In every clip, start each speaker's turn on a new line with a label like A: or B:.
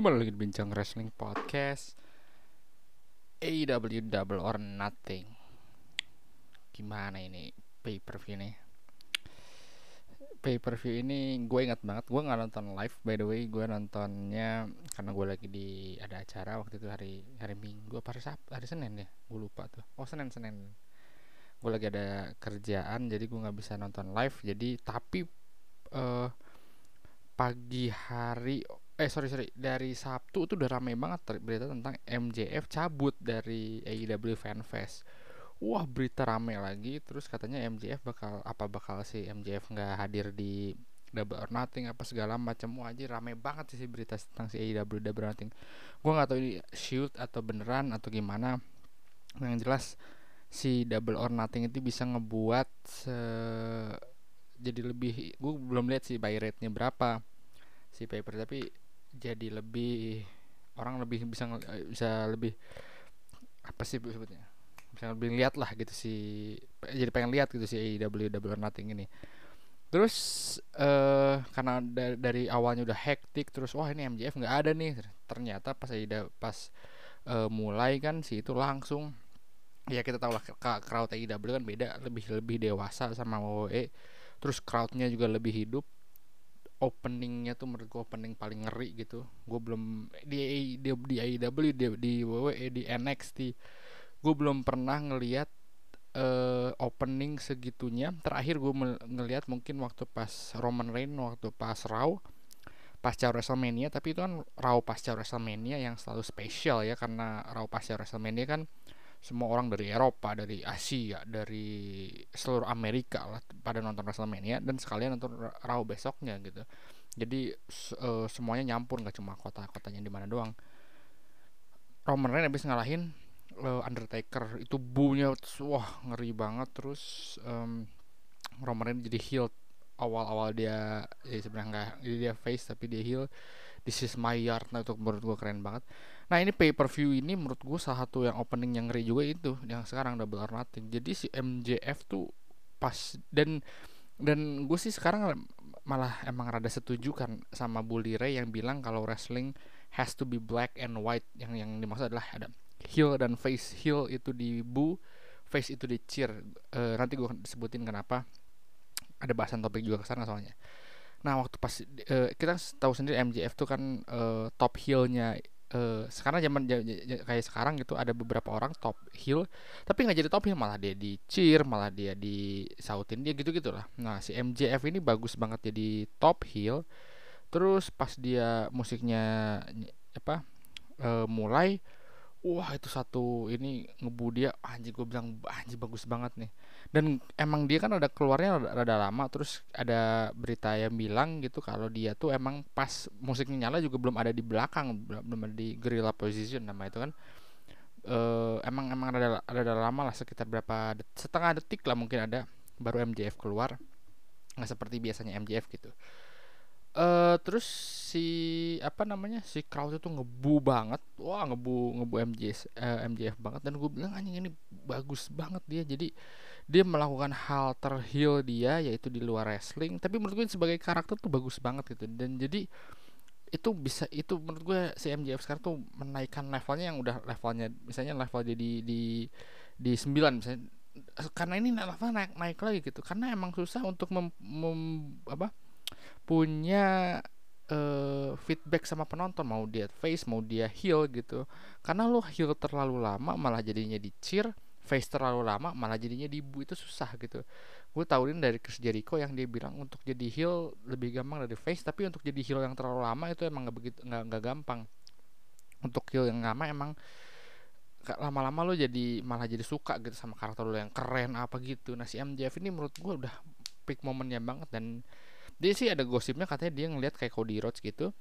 A: Kembali lagi di Bincang Wrestling Podcast. AEW Double or Nothing. Gimana ini pay per view nih Pay per view ini gue ingat banget. Gue gak nonton live by the way. Gue nontonnya karena gue lagi di ada acara waktu itu hari hari Minggu apa hari Sabtu hari Senin ya? Gue lupa tuh. Oh Senin Senin. Gue lagi ada kerjaan jadi gue gak bisa nonton live. Jadi tapi uh, pagi hari eh sorry sorry. Dari Sabtu itu udah rame banget berita tentang MJF cabut dari AEW Fanfest. Wah berita rame lagi. Terus katanya MJF bakal apa bakal si MJF nggak hadir di Double or Nothing apa segala macam. Wah aja rame banget sih berita tentang si AEW Double or Nothing. Gue nggak tahu ini shoot atau beneran atau gimana. Yang jelas si Double or Nothing itu bisa ngebuat se jadi lebih gue belum lihat sih buy rate nya berapa si paper. Tapi jadi lebih orang lebih bisa bisa lebih apa sih sebutnya? Bisa lebih lihat lah gitu si jadi pengen lihat gitu si AEW Double or Nothing ini. Terus uh, karena da dari awalnya udah hektik terus wah ini MJF nggak ada nih. Ternyata pas AEW pas uh, mulai kan si itu langsung ya kita tahu lah crowd AEW kan beda lebih lebih dewasa sama WWE terus crowdnya juga lebih hidup openingnya tuh menurut gue opening paling ngeri gitu. Gue belum di di di AEW di, di WWE di NXT gue belum pernah ngelihat uh, opening segitunya. Terakhir gue ngelihat mungkin waktu pas Roman Reigns waktu pas Raw pasca WrestleMania. Tapi itu kan Raw pasca WrestleMania yang selalu spesial ya karena Raw pasca WrestleMania kan semua orang dari Eropa, dari Asia, dari seluruh Amerika lah pada nonton WrestleMania dan sekalian nonton Raw besoknya gitu. Jadi uh, semuanya nyampur nggak cuma kota-kotanya di mana doang. Roman Reigns habis ngalahin uh, Undertaker. Itu bunya wah ngeri banget. Terus um, Roman Reigns jadi heel. Awal-awal dia ya sebenarnya nggak dia face tapi dia heel. This is my yard. Nah itu menurut gue keren banget nah ini pay per view ini menurut gue salah satu yang opening yang ngeri juga itu yang sekarang double or nothing. Jadi si MJF tuh pas dan dan gue sih sekarang malah emang rada setuju kan sama Bully Ray yang bilang kalau wrestling has to be black and white. Yang yang dimaksud adalah ada heel dan face. Heel itu di bu face itu di cheer. Uh, nanti gue sebutin kenapa. Ada bahasan topik juga ke sana soalnya. Nah waktu pas uh, kita tahu sendiri MJF tuh kan uh, top heelnya uh, sekarang zaman kayak sekarang gitu ada beberapa orang top heel tapi nggak jadi top heel malah dia di cheer malah dia di sautin dia gitu gitulah nah si MJF ini bagus banget jadi top heel. Terus pas dia musiknya apa uh, mulai wah itu satu ini ngebu dia anjir gue bilang anjir bagus banget nih dan emang dia kan ada keluarnya rada, rada lama terus ada berita yang bilang gitu kalau dia tuh emang pas musiknya nyala juga belum ada di belakang belum ada di gorilla position nama itu kan. Uh, emang emang rada rada lama lah sekitar berapa det setengah detik lah mungkin ada baru MJF keluar. Nggak seperti biasanya MJF gitu. Uh, terus si apa namanya si crowd itu ngebu banget. Wah ngebu ngebu MJF uh, MJF banget. Dan gue bilang anjing ini bagus banget dia. Jadi dia melakukan hal terhil dia yaitu di luar wrestling tapi menurut gue sebagai karakter tuh bagus banget gitu. Dan jadi itu bisa itu menurut gue si MJF sekarang tuh menaikkan levelnya yang udah levelnya misalnya level jadi di di 9 misalnya. Karena ini level naik naik lagi gitu. Karena emang susah untuk mem, mem apa punya uh, feedback sama penonton. Mau dia face mau dia heel gitu. Karena lo heel terlalu lama malah jadinya di cheer face terlalu lama malah jadinya dibu itu susah gitu. Gue tahu ini dari Chris Jericho yang dia bilang untuk jadi heel lebih gampang dari face tapi untuk jadi heel yang terlalu lama itu emang nggak begitu nggak nggak gampang. Untuk heel yang lama emang lama-lama lo jadi malah jadi suka gitu sama karakter lo yang keren apa gitu. Nah si MJF ini menurut gue udah peak momennya banget dan dia sih ada gosipnya katanya dia ngeliat kayak Cody Rhodes gitu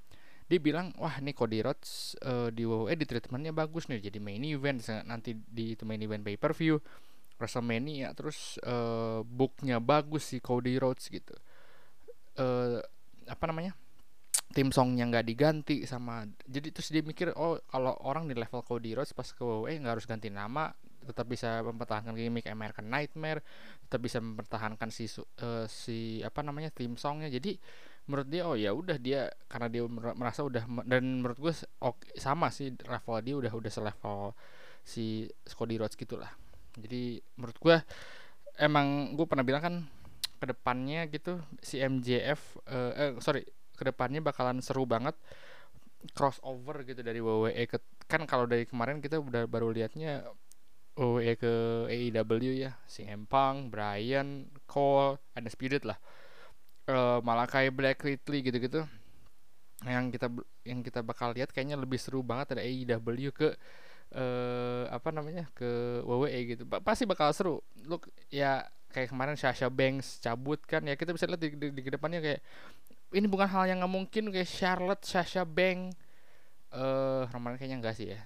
A: dia bilang wah nih Cody Rhodes uh, di WWE di treatmentnya bagus nih jadi main event nanti di itu main event pay per view WrestleMania terus uh, booknya bagus sih Cody Rhodes gitu. Uh, apa namanya tim songnya nggak diganti sama jadi terus dia mikir oh kalau orang di level Cody Rhodes pas ke WWE nggak harus ganti nama tetap bisa mempertahankan gimmick American Nightmare tetap bisa mempertahankan si uh, si apa namanya tim songnya. Jadi menurut dia oh ya udah dia karena dia merasa udah dan menurut gue sama sih level dia udah udah selevel si Scotty Rhodes gitulah. Jadi menurut gue emang gue pernah bilang kan ke depannya gitu si MJF uh, eh, eh sorry ke depannya bakalan seru banget crossover gitu dari WWE ke kan kalau dari kemarin kita udah baru liatnya WWE ke AEW ya si Empang, Brian, Cole, Spirit lah uh, Malakai Black Ridley gitu-gitu. Yang kita yang kita bakal lihat kayaknya lebih seru banget ada AEW ke uh, apa namanya ke WWE gitu. Pasti bakal seru. Lu ya kayak kemarin Sasha Banks cabut kan ya kita bisa lihat di, di, di ke depannya kayak ini bukan hal yang nggak mungkin kayak Charlotte Sasha Banks uh, kayaknya enggak sih ya.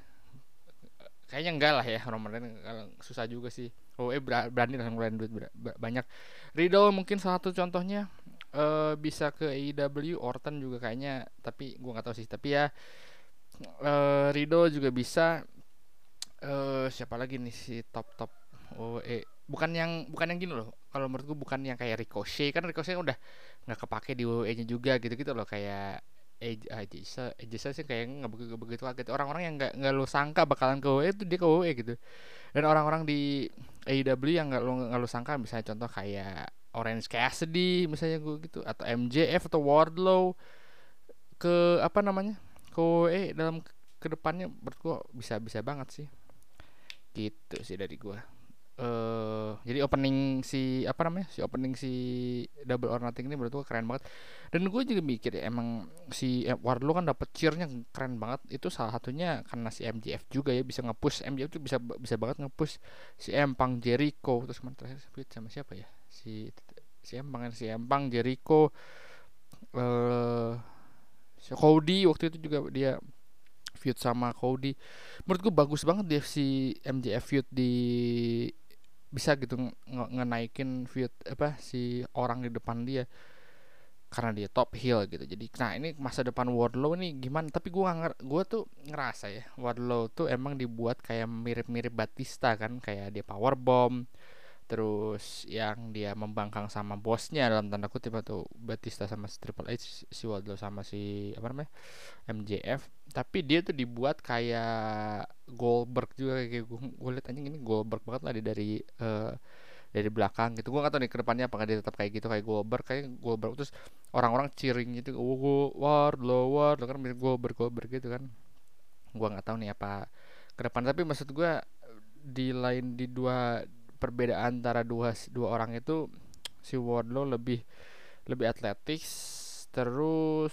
A: Kayaknya enggak lah ya Roman susah juga sih. Eh berani langsung duit banyak. Riddle mungkin salah satu contohnya uh, bisa ke AEW Orton juga kayaknya tapi gua nggak tahu sih. Tapi ya uh, Rido juga bisa. Uh, siapa lagi nih si top top oh eh bukan yang bukan yang gini loh. Kalau menurut gua bukan yang kayak Ricochet. Kan Ricochet udah nggak kepake di WWE nya juga gitu gitu loh. Kayak Aja Aja sih kayak nggak begitu begitu kaget orang-orang yang nggak nggak lo sangka bakalan ke WWE itu dia ke WWE gitu. Dan orang-orang di AEW yang nggak lo nggak lo sangka misalnya contoh kayak Orange Cassidy misalnya gue gitu atau MJF atau Wardlow ke apa namanya ke eh dalam ke depannya menurut gue bisa bisa banget sih. Gitu sih dari gue uh, jadi opening si apa namanya si opening si double or nothing ini menurut gue keren banget. Dan gue juga mikir ya emang si Wardlow kan dapet cheernya keren banget. Itu salah satunya karena si MJF juga ya bisa ngepush. MJF tuh bisa bisa banget ngepush si Empang Jericho terus kemarin terakhir sama siapa ya si si Empang si Empang Jericho uh, si Cody waktu itu juga dia feud sama Cody. Menurut gue bagus banget dia si MJF feud di bisa gitu ngenaikin feud apa si orang di depan dia. Karena dia top heel gitu. Jadi nah ini masa depan Wardlow nih gimana? Tapi gue gue tuh ngerasa ya Wardlow tuh emang dibuat kayak mirip-mirip Batista kan. Kayak dia power bomb terus yang dia membangkang sama bosnya dalam tanda kutip atau Batista sama si Triple H si Wardlow sama si apa namanya MJF tapi dia tuh dibuat kayak Goldberg juga kayak gue, gue liat anjing ini Goldberg banget lah dia dari uh, dari belakang gitu. Gue gak tau nih ke depannya apakah dia tetap kayak gitu kayak Goldberg. Kayak Goldberg terus orang-orang cheering gitu oh Wardlow Wardlow kan mirip Goldberg Goldberg gitu kan. Gue nggak tahu nih apa ke depan tapi maksud gue di lain di dua perbedaan antara dua dua orang itu si Wardlow lebih lebih atletis terus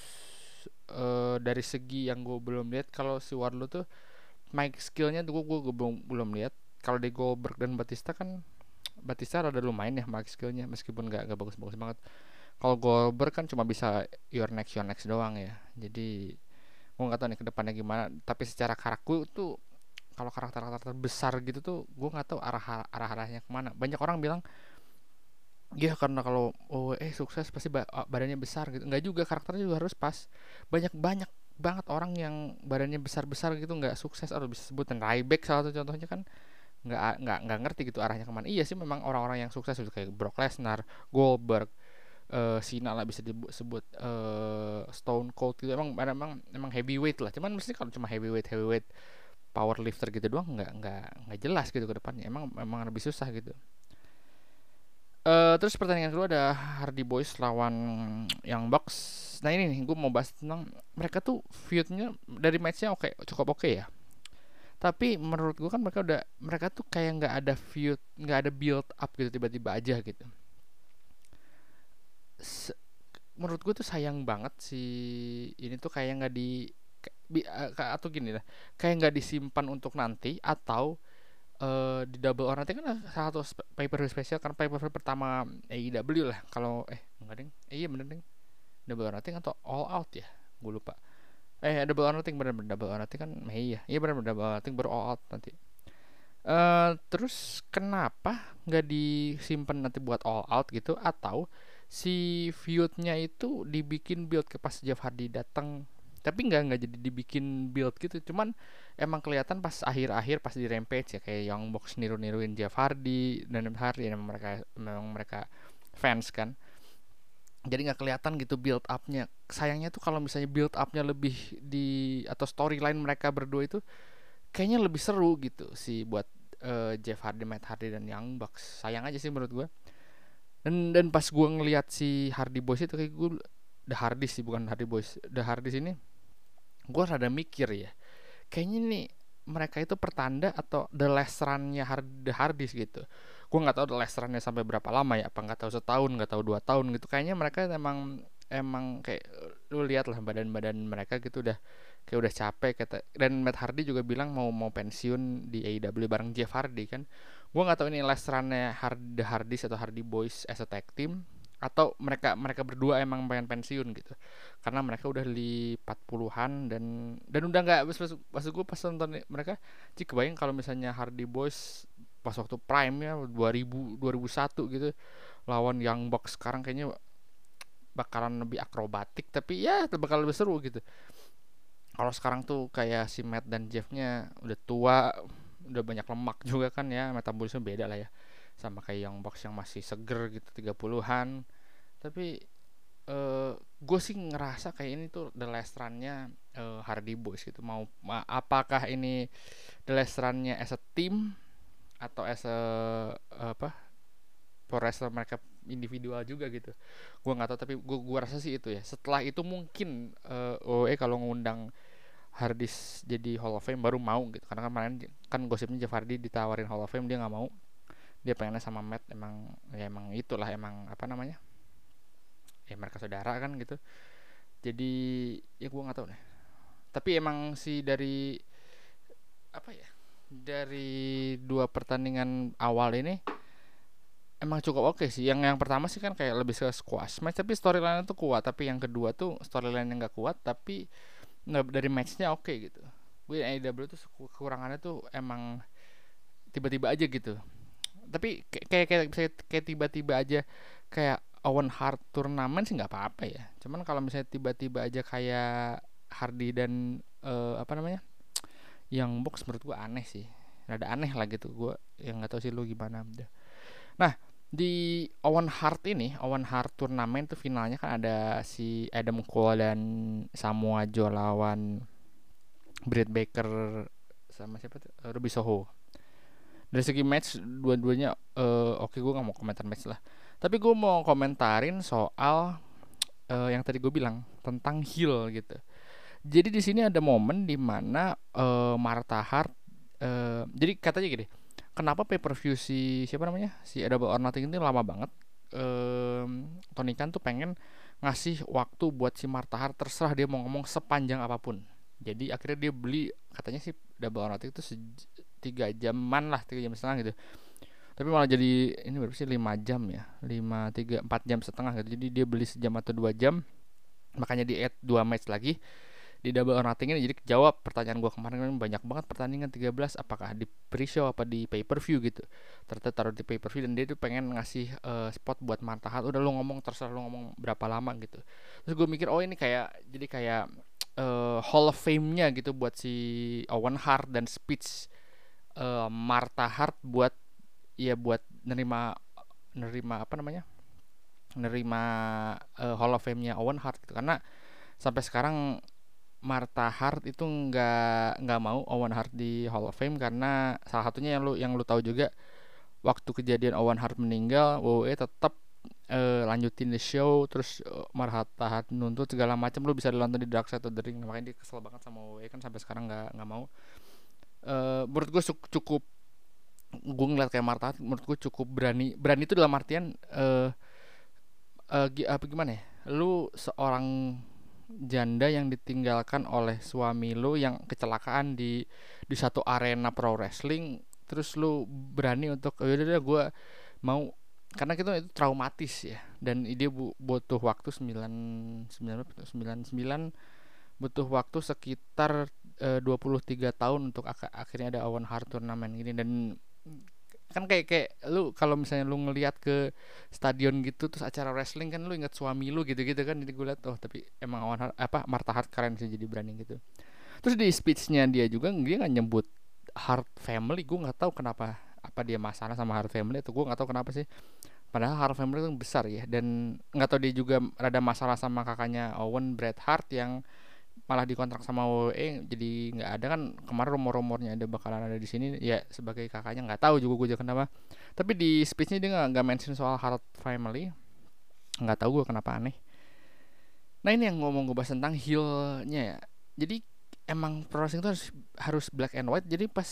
A: uh, dari segi yang gue belum lihat kalau si Wardlow tuh mic skillnya tuh gue belum belum lihat. Kalau di Goldberg dan Batista kan Batista rada lumayan ya mic skillnya meskipun gak, gak bagus-bagus banget. Kalau Goldberg kan cuma bisa your next your next doang ya. Jadi gue nggak tahu nih ke depannya gimana tapi secara karakter tuh kalau karakter-karakter besar gitu tuh gue nggak tahu arah arah arahnya ke mana. Banyak orang bilang ya karena kalau oh eh sukses pasti badannya besar gitu. Nggak juga karakternya juga harus pas. Banyak banyak banget orang yang badannya besar besar gitu nggak sukses. Atau bisa sebutin Ryback salah satu contohnya kan? Nggak nggak nggak ngerti gitu arahnya ke mana. Iya sih memang orang-orang yang sukses gitu kayak Brock Lesnar Goldberg uh, Cena lah bisa disebut uh, Stone Cold gitu. Emang emang emang heavyweight lah. Cuman mesti kalau cuma heavyweight heavyweight power lifter gitu doang nggak nggak nggak jelas gitu ke depannya. Emang emang lebih susah gitu. Uh, terus pertandingan kedua ada Hardy Boys lawan yang Box nah ini nih gue mau bahas tentang mereka tuh feudnya dari matchnya oke okay, cukup oke okay ya. Tapi menurut gue kan mereka udah mereka tuh kayak nggak ada feud nggak ada build up gitu tiba-tiba aja gitu. Se menurut gue tuh sayang banget si ini tuh kayak nggak di atau gini lah kayak nggak disimpan untuk nanti atau uh, di double or nanti kan salah satu paper spesial kan paper pertama AEW lah kalau eh enggak ding eh, iya bener ding double or nothing atau all out ya gue lupa. Eh double or nothing bener bener double or nothing kan Mei ya iya bener bener double or nothing baru all out nanti. Uh, terus kenapa nggak disimpan nanti buat all out gitu atau si feudnya itu dibikin build ke pas Jeff Hardy datang tapi nggak nggak jadi dibikin build gitu. Cuman emang kelihatan pas akhir-akhir pas di rampage ya kayak Young Box niru-niruin Jeff Hardy dan Hardy memang mereka memang mereka fans kan. Jadi nggak kelihatan gitu build upnya. Sayangnya tuh kalau misalnya build upnya lebih di atau storyline mereka berdua itu kayaknya lebih seru gitu sih buat uh, Jeff Hardy, Matt Hardy dan Young Bucks sayang aja sih menurut gue dan dan pas gue ngeliat si Hardy Boys itu kayak gue The Hardy sih bukan Hardy Boys. The Hardy sini gue rada mikir ya kayaknya nih mereka itu pertanda atau the last runnya The Hardys gitu. Gue nggak tahu the last runnya sampai berapa lama ya apa nggak tahu setahun nggak tahu dua tahun gitu. Kayaknya mereka emang emang kayak lu lihat lah badan-badan mereka gitu udah kayak udah capek kata dan Matt Hardy juga bilang mau mau pensiun di AEW bareng Jeff Hardy kan. Gue nggak tahu ini last runnya Hard, The Hardys atau Hardy Boys as a tag team atau mereka mereka berdua emang pengen pensiun gitu. Karena mereka udah di 40-an dan dan udah nggak pas, pas gue pas nonton mereka sih kebayang kalau misalnya Hardy Boys pas waktu prime ya 2000 2001 gitu lawan Young Bucks sekarang kayaknya bakalan lebih akrobatik tapi ya bakal lebih seru gitu. Kalau sekarang tuh kayak si Matt dan Jeffnya udah tua udah banyak lemak juga kan ya metabolisme beda lah ya sama kayak yang box yang masih seger gitu 30-an tapi uh, eh, gue sih ngerasa kayak ini tuh the last run-nya uh, Hardy Boys gitu. Mau ma apakah ini the last run-nya as a team atau as a apa pro wrestler mereka individual juga gitu? Gue nggak tahu tapi gue gua rasa sih itu ya. Setelah itu mungkin uh, OE kalau ngundang Hardis jadi Hall of Fame baru mau gitu. Karena kemarin kan gosipnya Jeff Hardy ditawarin Hall of Fame dia nggak mau dia pengennya sama Matt emang ya emang itulah emang apa namanya ya mereka saudara kan gitu. Jadi ya gue nggak tahu nih tapi emang si dari apa ya dari dua pertandingan awal ini emang cukup oke okay sih. Yang yang pertama sih kan kayak lebih ke squash match tapi storyline itu kuat. Tapi yang kedua tuh storyline yang nggak kuat tapi dari matchnya oke okay, gitu gue AEW tuh kekurangannya tuh emang tiba-tiba aja gitu tapi kayak kayak kayak, kayak tiba-tiba aja kayak Owen Hart turnamen sih nggak apa-apa ya. Cuman kalau misalnya tiba-tiba aja kayak Hardy dan uh, apa namanya yang box menurut gua aneh sih. Ada aneh lah gitu. Gua yang nggak tahu sih lu gimana nah di Owen Hart ini Owen Hart turnamen tuh finalnya kan ada si Adam Cole dan Samoa Joe lawan Britt Baker sama siapa tuh? Ruby Soho dari segi match dua-duanya uh, oke okay, gue nggak mau komentar match lah. Tapi gue mau komentarin soal uh, yang tadi gue bilang tentang heel gitu. Jadi di sini ada momen di mana uh, Martha Hart uh, jadi katanya gini kenapa pay per view si siapa namanya? Si Double or Nothing ini lama banget um, Tony Khan tuh pengen ngasih waktu buat si Martha Hart terserah dia mau ngomong sepanjang apa pun jadi akhirnya dia beli katanya sih Double Nothing itu tiga jaman lah tiga jam setengah gitu. Tapi malah jadi ini berapa sih lima jam ya? Lima tiga empat jam setengah gitu. Jadi dia beli sejam atau dua jam. Makanya di add dua match lagi di double or nothing ini. Jadi jawab pertanyaan gue kemarin kan banyak banget pertandingan 13 apakah di pre-show apa di pay per view gitu. Ternyata taruh di pay per view dan dia tuh pengen ngasih uh, spot buat Martahat udah lu ngomong terserah lu ngomong berapa lama gitu. Terus gue mikir oh ini kayak jadi kayak uh, Hall of Fame-nya gitu buat si Owen Hart dan speech uh, Martha Hart buat ya buat nerima nerima apa namanya? Nerima uh, Hall of Fame-nya Owen Hart gitu. Karena sampai sekarang Martha Hart itu nggak nggak mau Owen Hart di Hall of Fame karena salah satunya yang lu yang lu tahu juga waktu kejadian Owen Hart meninggal WWE tetap uh, lanjutin the show terus uh, Martha Hart nuntut segala macam lu bisa nonton di Dark Side of the Ring. Makanya dia kesel banget sama WWE kan sampai sekarang nggak nggak mau. Uh, menurut gue cukup gue ngeliat kayak Marta menurut gue cukup berani. Berani itu dalam artian uh, uh, apa gimana ya? Lu seorang janda yang ditinggalkan oleh suami lu yang kecelakaan di di satu arena pro wrestling terus lu berani untuk oh, yaudah deh gue mau karena kita itu traumatis ya. Dan dia butuh waktu sembilan sembilan sembilan sembilan. Butuh waktu sekitar e, 23 tahun untuk ak akhirnya ada Owen Hart turnamen gini. Dan kan kayak kayak lu kalau misalnya lu ngelihat ke stadion gitu terus acara wrestling kan lu inget suami lu gitu-gitu kan. Jadi gue liat oh tapi emang Owen Hart apa Martha Hart keren sih jadi berani gitu. Terus di speechnya dia juga dia nggak nyebut Hart family. Gue nggak tahu kenapa apa dia masalah sama Hart family atau gue nggak tahu kenapa sih. Padahal Hart family itu besar ya dan nggak tahu dia juga ada masalah sama kakaknya Owen Bret Hart yang malah dikontrak sama WWE jadi nggak ada kan. Kemarin rumor-rumornya ada bakalan ada di sini ya sebagai kakaknya nggak tahu juga gue juga kenapa. Tapi di speechnya dia nggak mention soal Hart family nggak tahu gue kenapa aneh. Nah ini yang ngomong gue bahas tentang heelnya ya. Jadi emang pro wrestling itu harus harus black and white. Jadi pas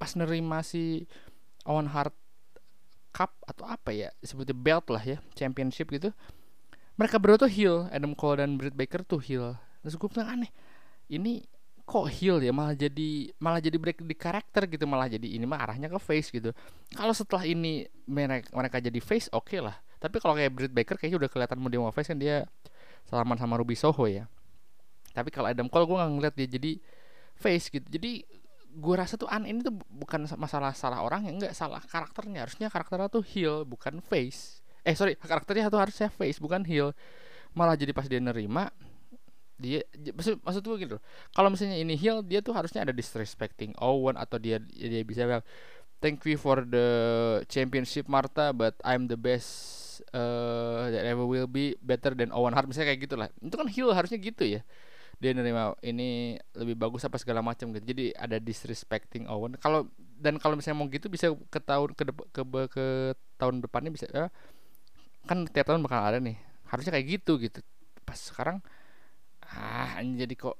A: pas nerima si Owen Hart Cup atau apa ya sebutnya belt lah ya championship gitu mereka berdua tuh heel Adam Cole dan Britt Baker tuh heel. Terus gue bilang aneh ini kok heel ya? Malah jadi malah jadi break di karakter gitu malah jadi ini mah arahnya ke face gitu. Kalau setelah ini mereka mereka jadi face oke okay lah. Tapi kalau kayak Britt Baker kayaknya udah kelihatan mau dia face kan dia salaman sama Ruby Soho ya. Tapi kalau Adam Cole gue nggak ngeliat dia jadi face gitu. Jadi gue rasa tuh an ini tuh bukan masalah salah orang yang enggak salah karakternya. Harusnya karakternya tuh heel bukan face. Eh sorry karakternya tuh harusnya face bukan heel malah jadi pas dia nerima dia maksud maksud gue gitu kalau misalnya ini heel dia tuh harusnya ada disrespecting Owen atau dia dia bisa bilang thank you for the championship Marta but I'm the best uh, that ever will be better than Owen Hart. Misalnya kayak gitulah itu kan heel harusnya gitu ya dia nerima ini lebih bagus apa segala macam gitu. Jadi ada disrespecting Owen. Kalau dan kalau misalnya mau gitu bisa ke tahun ke ke, ke, ke tahun depannya bisa ya, kan tiap tahun bakal ada nih. Harusnya kayak gitu gitu. Pas sekarang ah jadi kok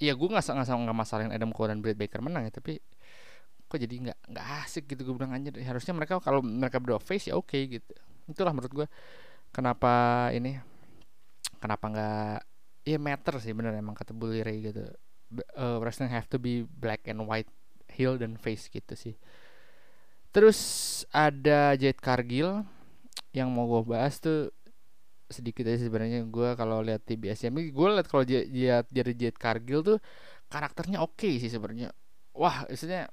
A: ya gue nggak nggak nggak masalahin Adam Cole dan Britt Baker menang ya tapi kok jadi nggak nggak asik gitu gue bilang aja harusnya mereka kalau mereka berdua face ya oke okay, gitu. Itulah menurut gue kenapa ini kenapa nggak ya matter sih bener emang kata Bully Ray gitu. Uh, wrestling have to be black and white heel dan face gitu sih. Terus ada Jade Cargill yang mau gue bahas tuh sedikit aja sebenarnya. Gue kalau lihat TBS ya gue lihat kalau dia dia dari Jade Cargill tuh karakternya oke okay sih sebenarnya. Wah istilahnya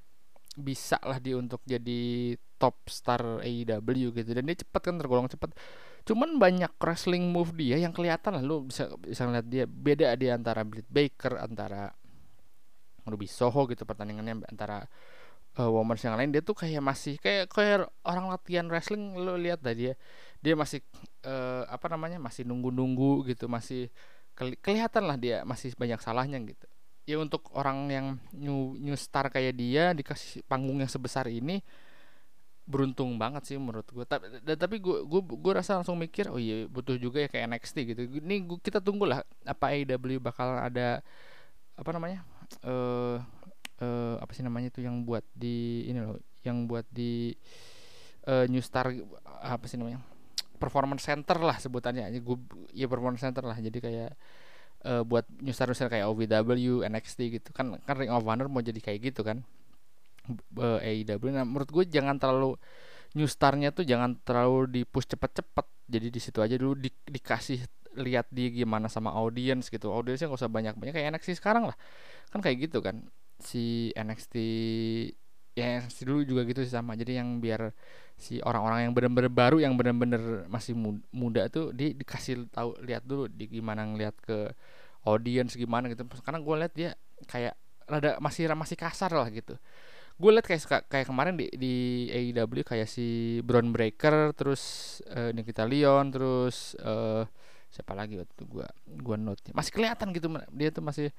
A: bisa lah dia untuk jadi top star AEW gitu. Dan dia cepat kan tergolong cepat cuman banyak wrestling move dia yang kelihatan lah. Lu bisa bisa ngeliat dia beda di antara Britt Baker antara Ruby Soho gitu pertandingannya antara uh, women yang lain. Dia tuh kayak masih kayak kayak orang latihan wrestling. Lu lihat dah dia dia masih uh, apa namanya masih nunggu-nunggu gitu masih keli kelihatan lah dia masih banyak salahnya gitu. Ya untuk orang yang new new star kayak dia dikasih panggung yang sebesar ini beruntung banget sih menurut gue tapi tapi gue gue gue rasa langsung mikir oh iya butuh juga ya kayak NXT gitu. Ini gua, kita tunggu lah apa AEW bakal ada apa namanya eh uh, uh, apa sih namanya itu yang buat di ini loh yang buat di uh, New Star apa sih namanya performance center lah sebutannya. Aja gue ya performance center lah. Jadi kayak uh, buat New Star New Star kayak OVW NXT gitu. Kan kan Ring of Honor mau jadi kayak gitu kan uh, AEW nah menurut gue jangan terlalu new starnya tuh jangan terlalu di push cepet-cepet. Jadi di situ aja dulu di, dikasih lihat dia gimana sama audiens gitu. Audiensnya gak usah banyak-banyak kayak NXT sekarang lah. Kan kayak gitu kan si NXT ya NXT dulu juga gitu sih sama. Jadi yang biar si orang-orang yang bener-bener baru yang bener-bener masih muda tuh di dikasih tahu lihat dulu di gimana ngeliat ke audiens gimana gitu. Karena gue lihat dia kayak rada masih masih kasar lah gitu gue liat kayak kayak kemarin di di AEW kayak si Brown Breaker terus uh, Nikita Leon terus uh, siapa lagi waktu itu gue gue note masih kelihatan gitu dia tuh masih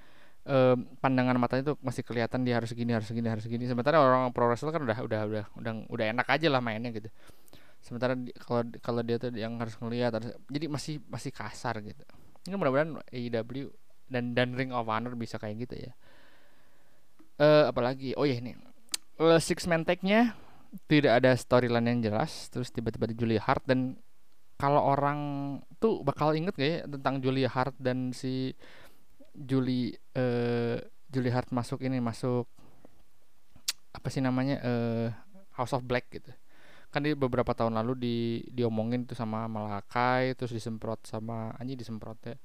A: uh, pandangan matanya tuh masih kelihatan dia harus gini harus gini harus gini sementara orang pro wrestler kan udah udah udah udah udah enak aja lah mainnya gitu. Sementara kalau kalau dia tuh yang harus ngelihat harus, jadi masih masih kasar gitu. Ini mudah-mudahan AEW dan dan Ring of Honor bisa kayak gitu ya. Uh, apalagi oh ya ini uh, six man tag-nya tidak ada storyline yang jelas terus tiba-tiba di Julia Hart dan kalau orang tuh bakal inget gak ya tentang Julia Hart dan si Julie uh, Julie Hart masuk ini masuk apa sih namanya uh, House of Black gitu. Kan di beberapa tahun lalu di diomongin tuh sama Malakai terus disemprot sama Anji disemprot ya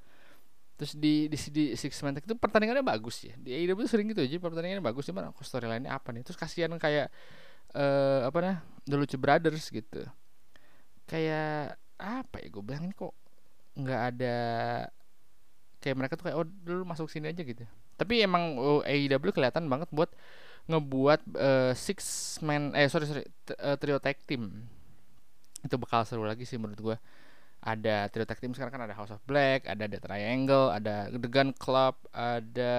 A: terus di di, di Six Man itu pertandingannya bagus ya di AEW sering gitu aja pertandingannya bagus cuman aku storyline-nya apa nih? Terus kasihan kayak uh, apa nah The Lucha Brothers gitu. Kayak apa ya gue bilangin kok nggak ada kayak mereka tuh kayak oh dulu masuk sini aja gitu. Tapi emang oh, AEW kelihatan banget buat ngebuat uh, six man eh sorry sorry uh, trio tag team. Itu bakal seru lagi sih menurut gue ada trio tag team sekarang kan ada House of Black, ada The Triangle, ada The Gun Club, ada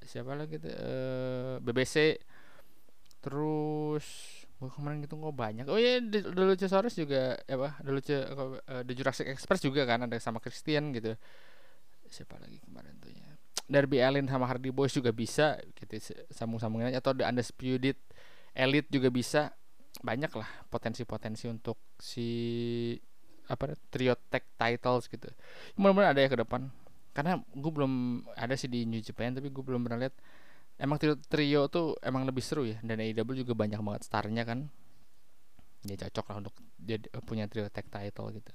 A: siapa lagi tuh uh, BBC. Terus gue kemarin gitu nggak banyak. Oh iya, The, The Luchasaurus juga apa? The Lucha uh, The Jurassic Express juga kan ada sama Christian gitu. Siapa lagi kemarin tuh ya? Derby Allin sama Hardy Boys juga bisa gitu sambung-sambungin atau The Undisputed Elite juga bisa banyak lah potensi-potensi untuk si apa trio tag titles gitu. Mudah-mudahan ada ya ke depan. Karena gue belum ada sih di New Japan tapi gue belum pernah lihat. Emang trio, trio tuh emang lebih seru ya. Dan AEW juga banyak banget starnya kan. Ya cocok lah untuk jadi punya trio tag title gitu